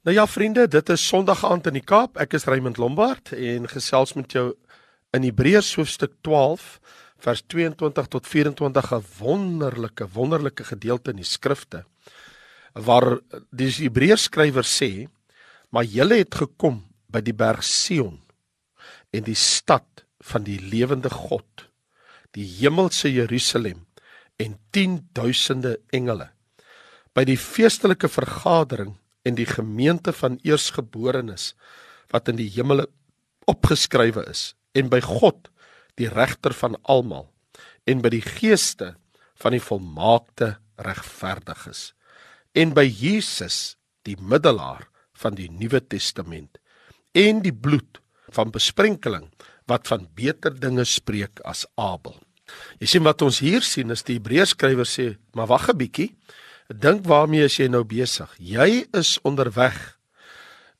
Nou ja vriende, dit is Sondag aand in die Kaap. Ek is Raymond Lombard en gesels met jou in Hebreërs hoofstuk 12 vers 22 tot 24 'n wonderlike wonderlike gedeelte in die skrifte waar die Hebreërs skrywer sê: "Maar julle het gekom by die berg Sion en die stad van die lewende God, die hemelse Jerusalem en 10000de engele, by die feestelike vergadering en die gemeente van eersgeborenes wat in die hemele opgeskrywe is en by God die regter van almal en by die geeste van die volmaakte regverdiges en by Jesus die middelaar van die Nuwe Testament en die bloed van besprenkeling wat van beter dinge spreek as Abel. Jy sien wat ons hier sien is die Hebreërs skrywer sê, maar wag 'n bietjie. Dink waarmee is jy nou besig? Jy is onderweg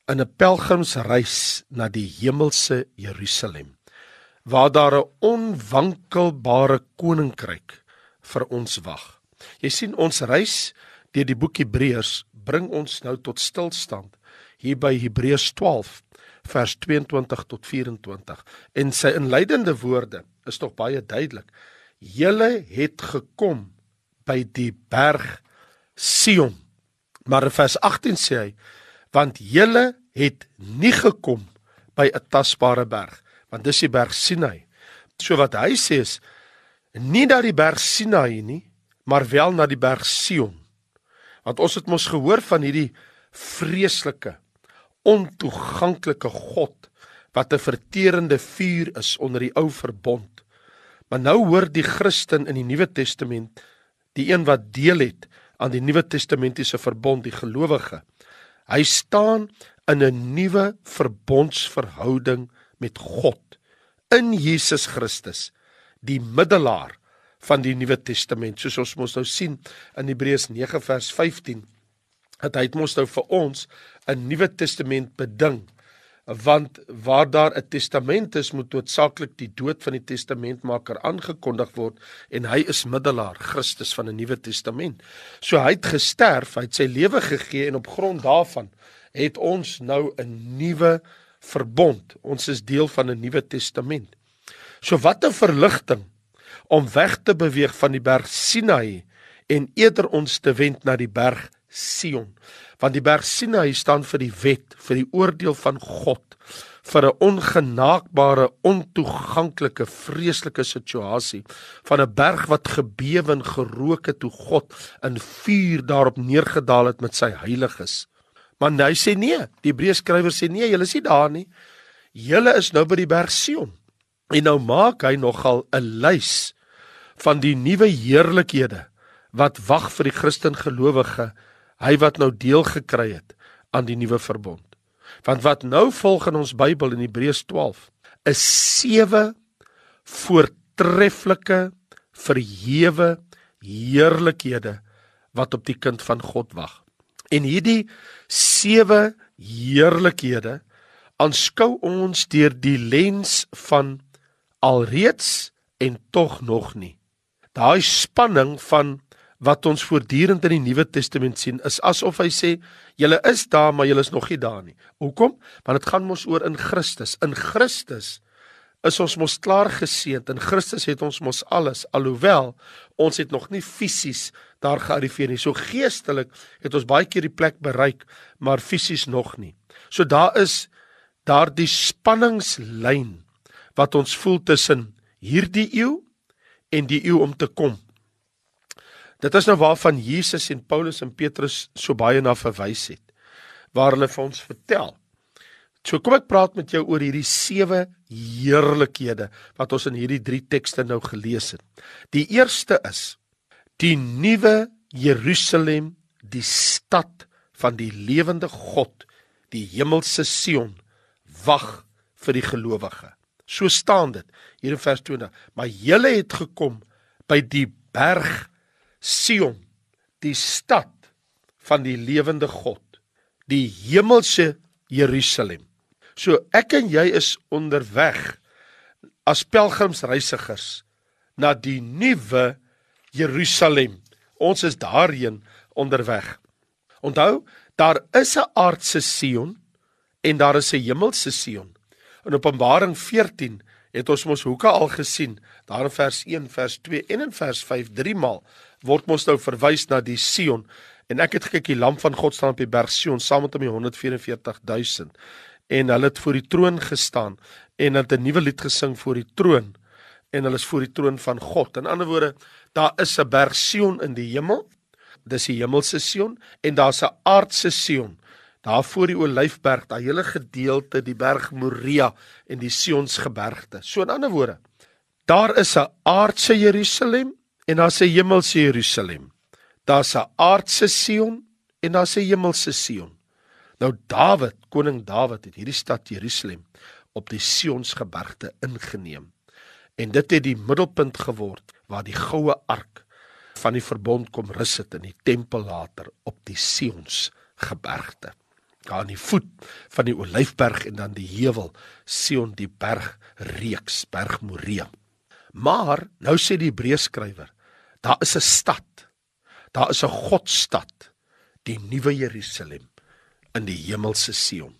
in 'n pelgrimsreis na die hemelse Jerusalem waar daar 'n onwankelbare koninkryk vir ons wag. Jy sien ons reis deur die boek Hebreërs bring ons nou tot stilstand hier by Hebreërs 12 vers 22 tot 24 en sy inleidende woorde is tog baie duidelik. Julle het gekom by die berg Sion. Maar in vers 18 sê hy want julle het nie gekom by 'n tasbare berg want dis die berg Sinai. So wat hy sê is nie dat die berg Sinai nie, maar wel na die berg Sion. Want ons het mos gehoor van hierdie vreeslike ontoeganklike God wat 'n verterende vuur is onder die ou verbond. Maar nou hoor die Christen in die Nuwe Testament, die een wat deel het aan die Nuwe Testamentiese verbond, die gelowige. Hy staan in 'n nuwe verbondsverhouding met God in Jesus Christus, die middelaar van die Nuwe Testament. Soos ons mos nou sien in Hebreërs 9 vers 15, dat hy het mos nou vir ons 'n Nuwe Testament beding want waar daar 'n testament is moet noodsaaklik die dood van die testamentmaker aangekondig word en hy is middelaar Christus van 'n nuwe testament. So hy het gesterf, hy het sy lewe gegee en op grond daarvan het ons nou 'n nuwe verbond. Ons is deel van 'n nuwe testament. So wat 'n verligting om weg te beweeg van die berg Sinai en eerder ons te wend na die berg Sion want die berg Sinai staan vir die wet, vir die oordeel van God, vir 'n ongenaakbare, ontoeganklike, vreeslike situasie van 'n berg wat gebewe en gerook het toe God in vuur daarop neergedaal het met sy heiliges. Maar hy sê nee, die Hebreërs skrywer sê nee, julle is nie daar nie. Julle is nou by die berg Sion. En nou maak hy nogal 'n lys van die nuwe heerlikhede wat wag vir die Christen gelowige hy wat nou deel gekry het aan die nuwe verbond. Want wat nou volg in ons Bybel in Hebreërs 12 is sewe voortreffelike verhewe heerlikhede wat op die kind van God wag. En hierdie sewe heerlikhede aanskou ons deur die lens van alreeds en tog nog nie. Daai spanning van wat ons voortdurend in die Nuwe Testament sien is asof hy sê julle is daar maar julle is nog nie daar nie. Hoekom? Want dit gaan mos oor in Christus. In Christus is ons mos klaar geseënd. In Christus het ons mos alles alhoewel ons het nog nie fisies daar gearriveer nie. So geestelik het ons baie keer die plek bereik, maar fisies nog nie. So daar is daardie spanningslyn wat ons voel tussen hierdie eeu en die eeu om te kom. Dit is nou waarvan Jesus en Paulus en Petrus so baie na verwys het. Waar hulle vir ons vertel. So kom ek praat met jou oor hierdie sewe heerlikhede wat ons in hierdie drie tekste nou gelees het. Die eerste is die nuwe Jerusalem, die stad van die lewende God, die hemelse Sion wag vir die gelowige. So staan dit hier in vers 20. Maar julle het gekom by die berg Sion, die stad van die lewende God, die hemelse Jerusalem. So ek en jy is onderweg as pelgrimsreisigers na die nuwe Jerusalem. Ons is daarheen onderweg. Onthou, Daar is 'n aardse Sion en daar is 'n hemelse Sion. In Openbaring 14 het ons mos hoeke al gesien, daar in vers 1, vers 2 en in vers 5 drie maal word mos nou verwys na die Sion en ek het gekyk die lam van God staan op die berg Sion saam met hom die 144000 en hulle het voor die troon gestaan en het 'n nuwe lied gesing voor die troon en hulle is voor die troon van God. In ander woorde, daar is 'n berg Sion in die hemel. Dis die hemelse Sion en daar's 'n aardse Sion. Daar voor die Olyfberg, daai hele gedeelte, die berg Moria en die Sionsgebergte. So in ander woorde, daar is 'n aardse Jerusalem en daar's 'n hemelse Jerusalem. Daar's 'n aardse Sion en daar's 'n hemelse Sion. Nou Dawid, koning Dawid het hierdie stad Jerusalem op die Sionsgebergte ingeneem en dit het die middelpunt geword waar die goue ark van die verbond kom rus het in die tempel later op die Sions gebergte daar aan die voet van die olyfberg en dan die heuwel Sion die berg reeks berg Moria maar nou sê die Hebreërskrywer daar is 'n stad daar is 'n godstad die nuwe Jerusalem in die hemelse Sion.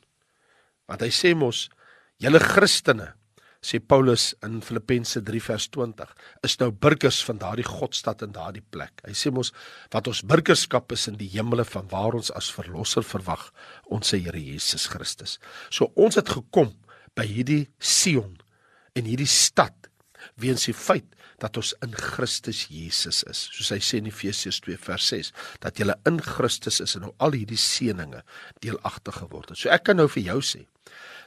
Want hy sê mos julle Christene sê Paulus in Filippense 3 vers 20 is nou burgers van daardie godstad in daardie plek. Hy sê mos wat ons burgerskap is in die hemele van waar ons as verlosser verwag ons se Here Jesus Christus. So ons het gekom by hierdie Sion en hierdie stad weens die feit dat ons in Christus Jesus is. Soos hy sê in Efesiërs 2 vers 6 dat jy in Christus is en nou al hierdie seëninge deelagtig geword het. So ek kan nou vir jou sê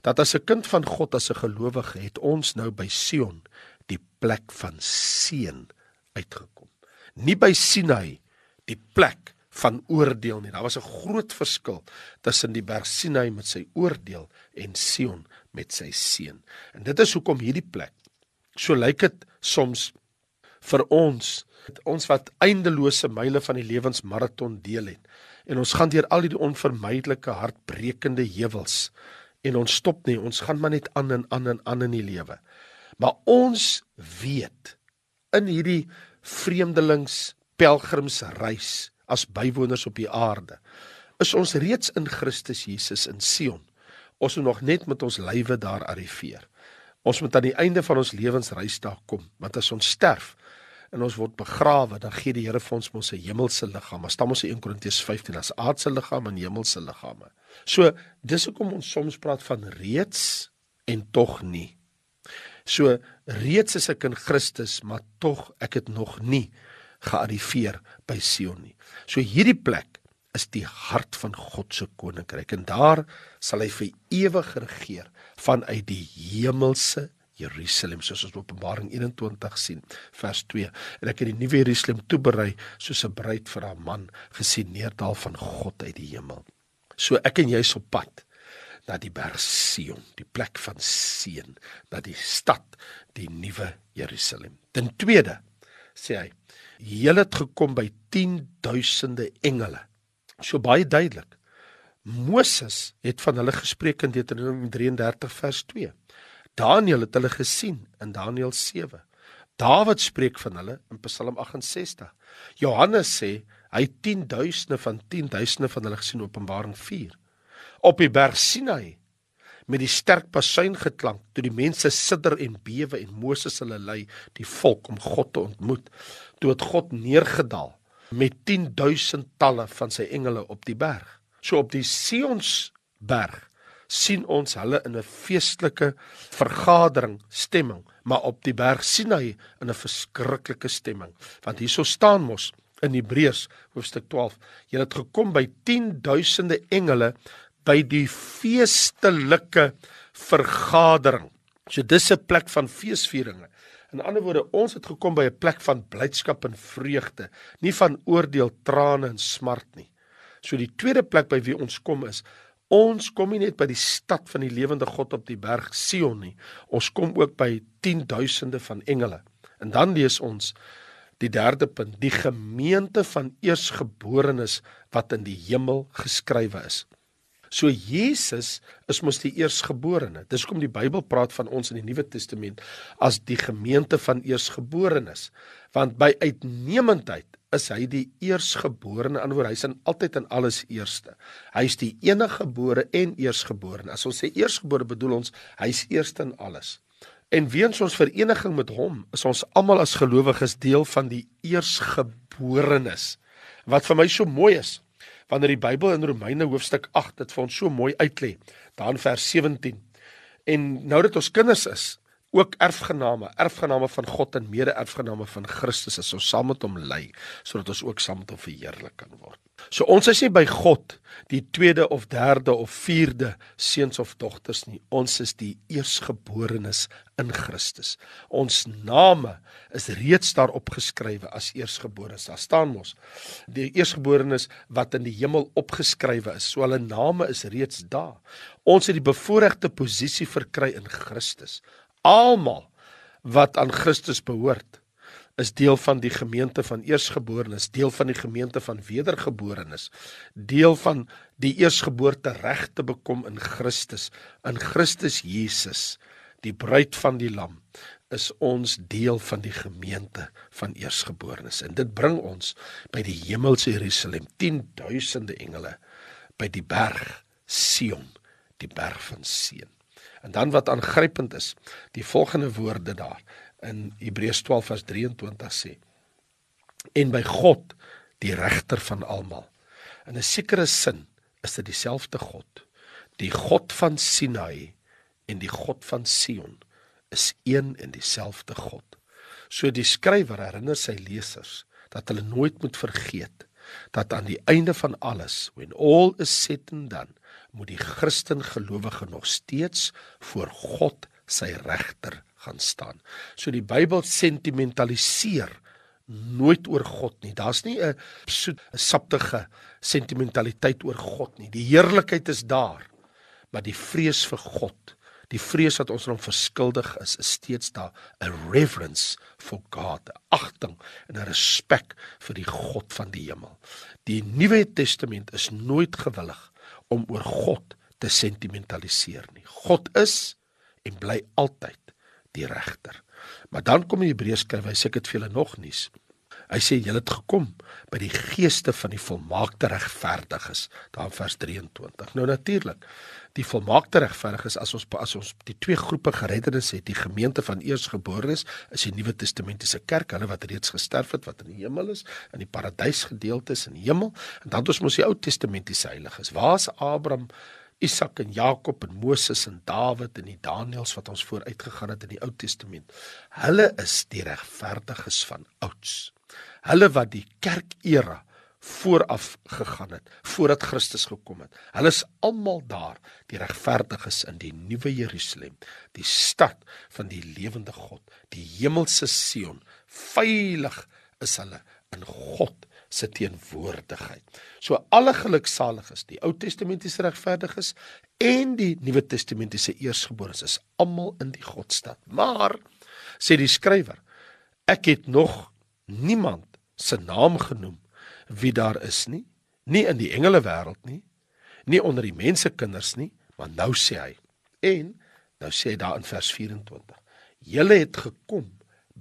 dat as 'n kind van God as 'n gelowige het ons nou by Sion die plek van seën uitgekom. Nie by Sinai die plek van oordeel nie. Daar was 'n groot verskil tussen die berg Sinai met sy oordeel en Sion met sy seën. En dit is hoekom hierdie plek so lyk dit soms vir ons ons wat eindelose myle van die lewensmaraton deel het en ons gaan deur al die onvermydelike hartbrekende heuwels en ons stop nie, ons gaan maar net aan en aan en aan in die lewe. Maar ons weet in hierdie vreemdelings pelgrimsreis as bywoners op die aarde is ons reeds in Christus Jesus in Sion. Ons moet nog net met ons lywe daar arriveer. Ons moet aan die einde van ons lewensreis daar kom, want as ons sterf, en ons word begrawe, dan gee die Here vir ons mos 'n hemelse liggaam. Maar staan ons in 1 Korintiërs 15 as aardse liggaam en hemelse liggame. So, dis hoekom ons soms praat van reeds en tog nie. So, reeds is ek in Christus, maar tog ek het nog nie gearriveer by Sion nie. So hierdie plek is die hart van God se koninkryk en daar sal hy vir ewig regeer vanuit die hemelse Jerusalem soos ons Openbaring 21 sien vers 2 en ek het die nuwe Jerusalem toeberei soos 'n bruid vir haar man gesien neerdal van God uit die hemel. So ek en jy is op pad na die berg Sion, die plek van seën, na die stad, die nuwe Jerusalem. Ten tweede sê hy, julle het gekom by 10 duisende engele. So baie duidelik. Moses het van hulle gespreek in Deuteronomium 33 vers 2. Daniël het hulle gesien in Daniël 7. Dawid spreek van hulle in Psalm 68. Johannes sê hy 10 duisende van 10 duisende van hulle gesien Openbaring 4. Op die berg Sinai met die sterk basuin geklank toe die mense sidder en bewe en Moses hulle lei die volk om God te ontmoet toe het God neergedaal met 10000 talle van sy engele op die berg so op die Sionsberg sien ons hulle in 'n feestelike vergadering stemming, maar op die berg Sinai in 'n verskriklike stemming. Want hierso staan mos in Hebreërs hoofstuk 12, jy het gekom by 10 duisende engele by die feestelike vergadering. So dis 'n plek van feesvieringe. In ander woorde, ons het gekom by 'n plek van blydskap en vreugde, nie van oordeel, trane en smart nie. So die tweede plek by wie ons kom is Ons kom nie net by die stad van die lewende God op die berg Sion nie. Ons kom ook by 10 duisende van engele. En dan lees ons die derde punt, die gemeente van eersgeborenes wat in die hemel geskrywe is. So Jesus is mos die eersgeborene. Dis hoekom die Bybel praat van ons in die Nuwe Testament as die gemeente van eersgeborenes. Want by uitnemendheid is hy die eersgeborene. In 'n woord, hy's in altyd in alles eerste. Hy's die eniggebore en eersgeborene. As ons sê eersgebore, bedoel ons hy's eerste in alles. En weens ons vereniging met hom, is ons almal as gelowiges deel van die eersgeborenes. Wat vir my so mooi is, wanneer die Bybel in Romeine hoofstuk 8 dit vir ons so mooi uitlê, daar in vers 17. En nou dat ons kinders is, ook erfgename, erfgename van God en mede-erfgename van Christus as ons saam met hom ly, sodat ons ook saam met hom verheerlik kan word. So ons is nie by God die tweede of derde of vierde seuns of dogters nie. Ons is die eersgeborenes in Christus. Ons name is reeds daar opgeskrywe as eersgeborenes. Daar staan mos die eersgeborenes wat in die hemel opgeskrywe is. So hulle name is reeds daar. Ons het die bevoordeelde posisie verkry in Christus almal wat aan Christus behoort is deel van die gemeente van eersgeborenes, deel van die gemeente van wedergeborenes, deel van die eersgeboorte reg te bekom in Christus, in Christus Jesus, die bruid van die lam, is ons deel van die gemeente van eersgeborenes. En dit bring ons by die hemelse Jerusalem, 10000de engele by die berg Sion, die berg van seën. En dan wat aangrypend is, die volgende woorde daar in Hebreërs 12 vers 23 sê: En by God, die regter van almal. In 'n sekere sin is dit dieselfde God. Die God van Sinai en die God van Sion is een en dieselfde God. So die skrywer herinner sy lesers dat hulle nooit moet vergeet dat aan die einde van alles when all is said and done moet die Christen gelowige nog steeds voor God sy regter gaan staan. So die Bybel sentimentaliseer nooit oor God nie. Daar's nie 'n soet, 'n saptige sentimentaliteit oor God nie. Die heerlikheid is daar, maar die vrees vir God, die vrees wat ons hom verskuldig is, is steeds daar, 'n reverence for God, agting en 'n respek vir die God van die hemel. Die Nuwe Testament is nooit gewillig om oor God te sentimentaliseer nie. God is en bly altyd die regter. Maar dan kom die Hebreërs skryf, hy sê dit vir julle nog nuus. Hy sê julle het gekom by die geeste van die volmaakte regverdiges, daar in vers 23. Nou natuurlik, die volmaakte regverdiges as ons as ons die twee groepe gereddedes het, die gemeente van eersgeborenes, is die Nuwe Testamentiese kerk, hulle wat reeds gesterf het, wat in die hemel is, in die paradys gedeelte is in die hemel, en dan het ons mos die Ou Testamentiese heiliges. Waar is Abraham? Isak en Jakob en Moses en Dawid en die Daniëls wat ons vooruit gegaan het in die Ou Testament. Hulle is die regverdiges van ouds. Hulle wat die kerkera vooraf gegaan het voordat Christus gekom het. Hulle is almal daar, die regverdiges in die nuwe Jerusalem, die stad van die lewende God, die hemelse Sion. Veilig is hulle in God se teenwoordigheid. So alle geluksaliges, die Ou Testamentiese regverdiges en die Nuwe Testamentiese eersgeborenes is almal in die Godstad. Maar sê die skrywer, ek het nog niemand se naam genoem wie daar is nie, nie in die engele wêreld nie, nie onder die mense kinders nie, maar nou sê hy en nou sê hy daar in vers 24, julle het gekom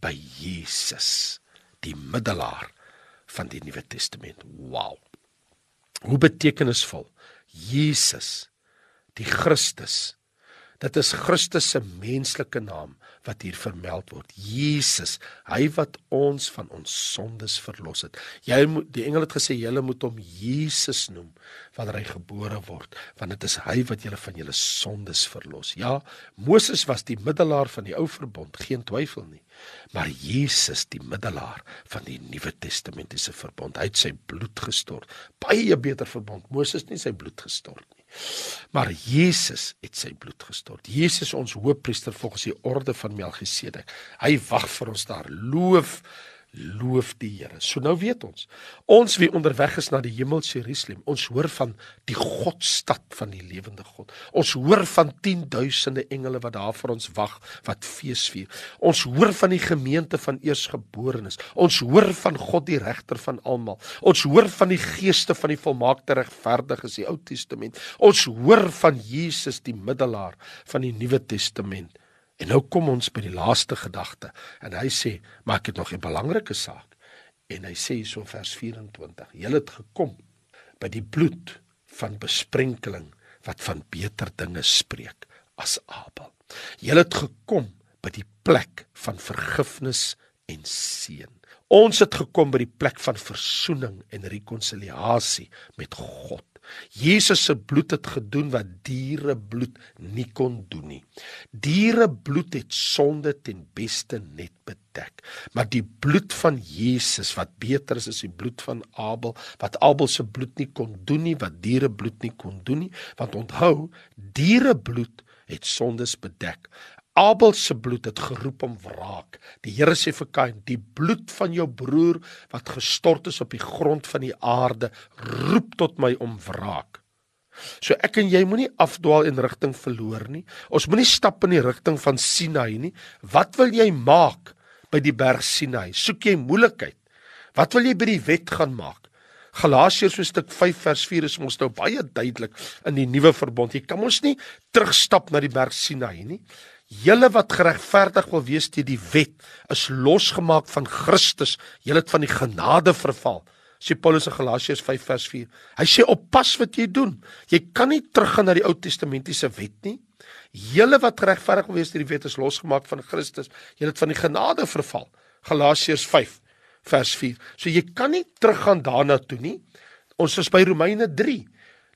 by Jesus, die middelaar van die Nuwe Testament. Wow. Hoe betekenisvol. Jesus, die Christus. Dit is Christus se menslike naam wat hier vermeld word. Jesus, hy wat ons van ons sondes verlos het. Jy moet die engel het gesê jy moet hom Jesus noem wanneer hy gebore word, want dit is hy wat julle van julle sondes verlos. Ja, Moses was die middelaar van die ou verbond, geen twyfel nie. Maar Jesus, die middelaar van die Nuwe Testamentiese verbond, hy het sy bloed gestort. Baie beter verbond. Moses het nie sy bloed gestort nie. Maar Jesus het sy bloed gestort. Jesus ons hoofpriester volgens die orde van Melchisedek. Hy wag vir ons daar. Loof Loof die Here. So nou weet ons. Ons wie onderweg is na die hemelse Jerusalem. Ons hoor van die Godstad van die lewende God. Ons hoor van 10000de engele wat daar vir ons wag wat feesvier. Ons hoor van die gemeente van eersgeborenes. Ons hoor van God die regter van almal. Ons hoor van die geeste van die volmaakte regverdiges die Ou Testament. Ons hoor van Jesus die middelaar van die Nuwe Testament. En nou kom ons by die laaste gedagte en hy sê, maar ek het nog 'n belangrike saak. En hy sê so vers 24: "Julle het gekom by die bloed van besprenkeling wat van beter dinge spreek as Abel. Julle het gekom by die plek van vergifnis en seën. Ons het gekom by die plek van versoening en rekonsiliasie met God. Jesus se bloed het gedoen wat diere bloed nie kon doen nie. Diere bloed het sonde ten beste net bedek, maar die bloed van Jesus wat beter is as die bloed van Abel, wat Abel se bloed nie kon doen nie, wat diere bloed nie kon doen nie, want onthou, diere bloed het sondes bedek. Abel se bloed het geroep om wraak. Die Here sê vir Kain, die bloed van jou broer wat gestort is op die grond van die aarde, roep tot my om wraak. So ek en jy moenie afdwaal en rigting verloor nie. Ons moenie stap in die rigting van Sinai nie. Wat wil jy maak by die berg Sinai? Soek jy moeilikheid? Wat wil jy by die wet gaan maak? Galasiërs hoofstuk 5 vers 4 is ons nou baie duidelik in die nuwe verbond. Jy kan mos nie terugstap na die berg Sinai nie. Julle wat geregverdig wil wees deur die wet is losgemaak van Christus. Julle het van die genade verval. Sê Paulus in Galasiërs 5 vers 4. Hy sê oppas wat jy doen. Jy kan nie teruggaan na die Ou Testamentiese wet nie. Julle wat geregverdig wil wees deur die wet is losgemaak van Christus. Julle het van die genade verval. Galasiërs 5 vers 4. So jy kan nie teruggaan daarna toe nie. Ons is by Romeine 3.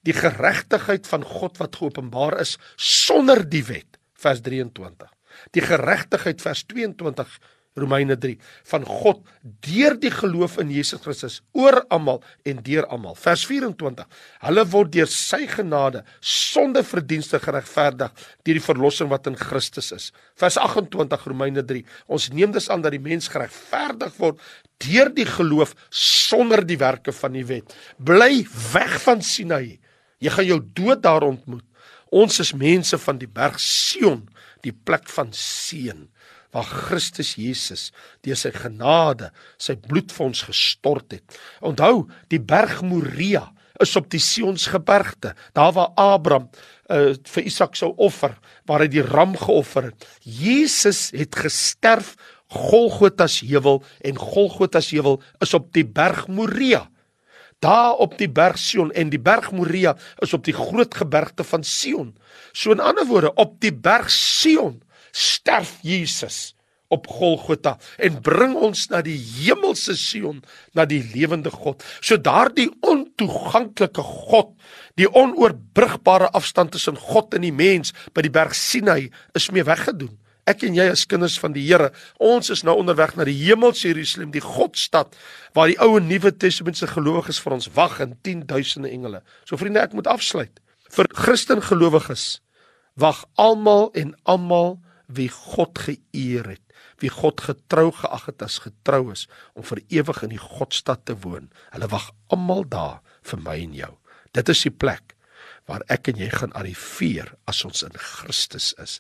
Die geregtigheid van God wat geopenbaar is sonder die wet vers 23. Die geregtigheid vers 22 Romeine 3 van God deur die geloof in Jesus Christus oor almal en deur almal. Vers 24. Hulle word deur sy genade sonder verdienste geregverdig deur die verlossing wat in Christus is. Vers 28 Romeine 3. Ons neem dus aan dat die mens geregverdig word deur die geloof sonder die werke van die wet. Bly weg van Sinai. Jy gaan jou dood daar ontmoet. Ons is mense van die berg Sion, die plek van seën waar Christus Jesus deur sy genade sy bloed vir ons gestort het. Onthou, die berg Moria is op die Sionsgebergte, daar waar Abraham uh, vir Isak sou offer, waar hy die ram geoffer het. Jesus het gesterf Golgotha se heuwel en Golgotha se heuwel is op die berg Moria daar op die berg Sion en die berg Moria is op die groot gebergte van Sion. So in ander woorde, op die berg Sion sterf Jesus op Golgotha en bring ons na die hemelse Sion, na die lewende God. So daardie ontoeganklike God, die onoorbrigbare afstand tussen God en die mens by die berg Sinai is mee weggedoen. Ek en jy as kinders van die Here, ons is nou onderweg na die hemelse Jerusalem, die Godstad waar die Ou en Nuwe Testamentiese gelowiges vir ons wag in 10000 engele. So vriende, ek moet afsluit. Vir Christen gelowiges wag almal en almal wie God geëer het, wie God getrou geag het as getrou is om vir ewig in die Godstad te woon. Hulle wag almal daar vir my en jou. Dit is die plek waar ek en jy gaan arriveer as ons in Christus is,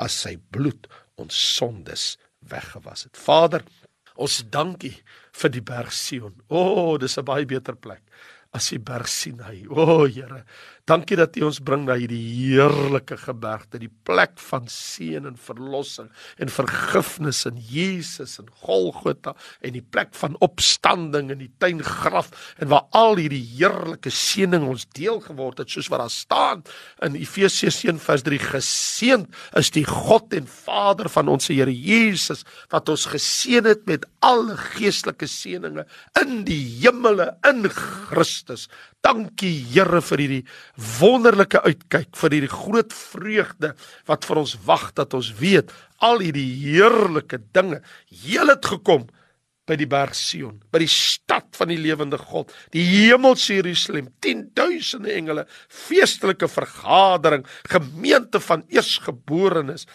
as sy bloed ons sondes weggewas het. Vader, ons dankie vir die berg Sion. O, oh, dis 'n baie beter plek as die berg Sinai. O, oh, Here, Dankie dat U ons bring na hierdie heerlike gebergte, die plek van seën en verlossing en vergifnis in Jesus en Golgotha en die plek van opstanding in die tuingraf en waar al hierdie heerlike seëning ons deel geword het soos wat daar staan in Efesiërs 1:3 geseënd is die God en Vader van ons Here Jesus wat ons geseën het met alle geestelike seënings in die hemele in Christus. Dankie Here vir hierdie wonderlike uitkyk, vir hierdie groot vreugde wat vir ons wag dat ons weet al hierdie heerlike dinge. Heel het gekom by die berg Sion, by die stad van die lewende God, die hemelse Jerusalem, 10000 engele, feestelike vergadering, gemeente van eersgeborenes,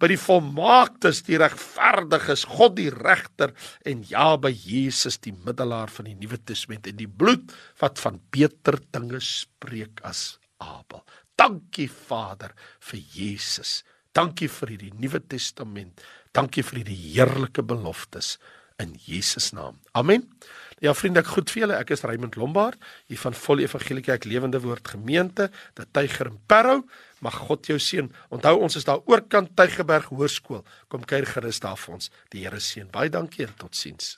by die volmaaktes, die regverdiges, God die regter en ja by Jesus die middelaar van die Nuwe Testament en die bloed wat van beter dinge spreek as Abel. Dankie Vader vir Jesus. Dankie vir hierdie Nuwe Testament. Dankie vir hierdie heerlike beloftes in Jesus naam. Amen. Ja vriende, ek groet vir julle. Ek is Raymond Lombard hier van Volle Evangelie Kerk Lewende Woord Gemeente, die Tyger in Parow. Mag God jou seën. Onthou ons is daar oorkant Tygerberg Hoërskool. Kom kuier gerus daar vir ons. Die Here seën. Baie dankie en totsiens.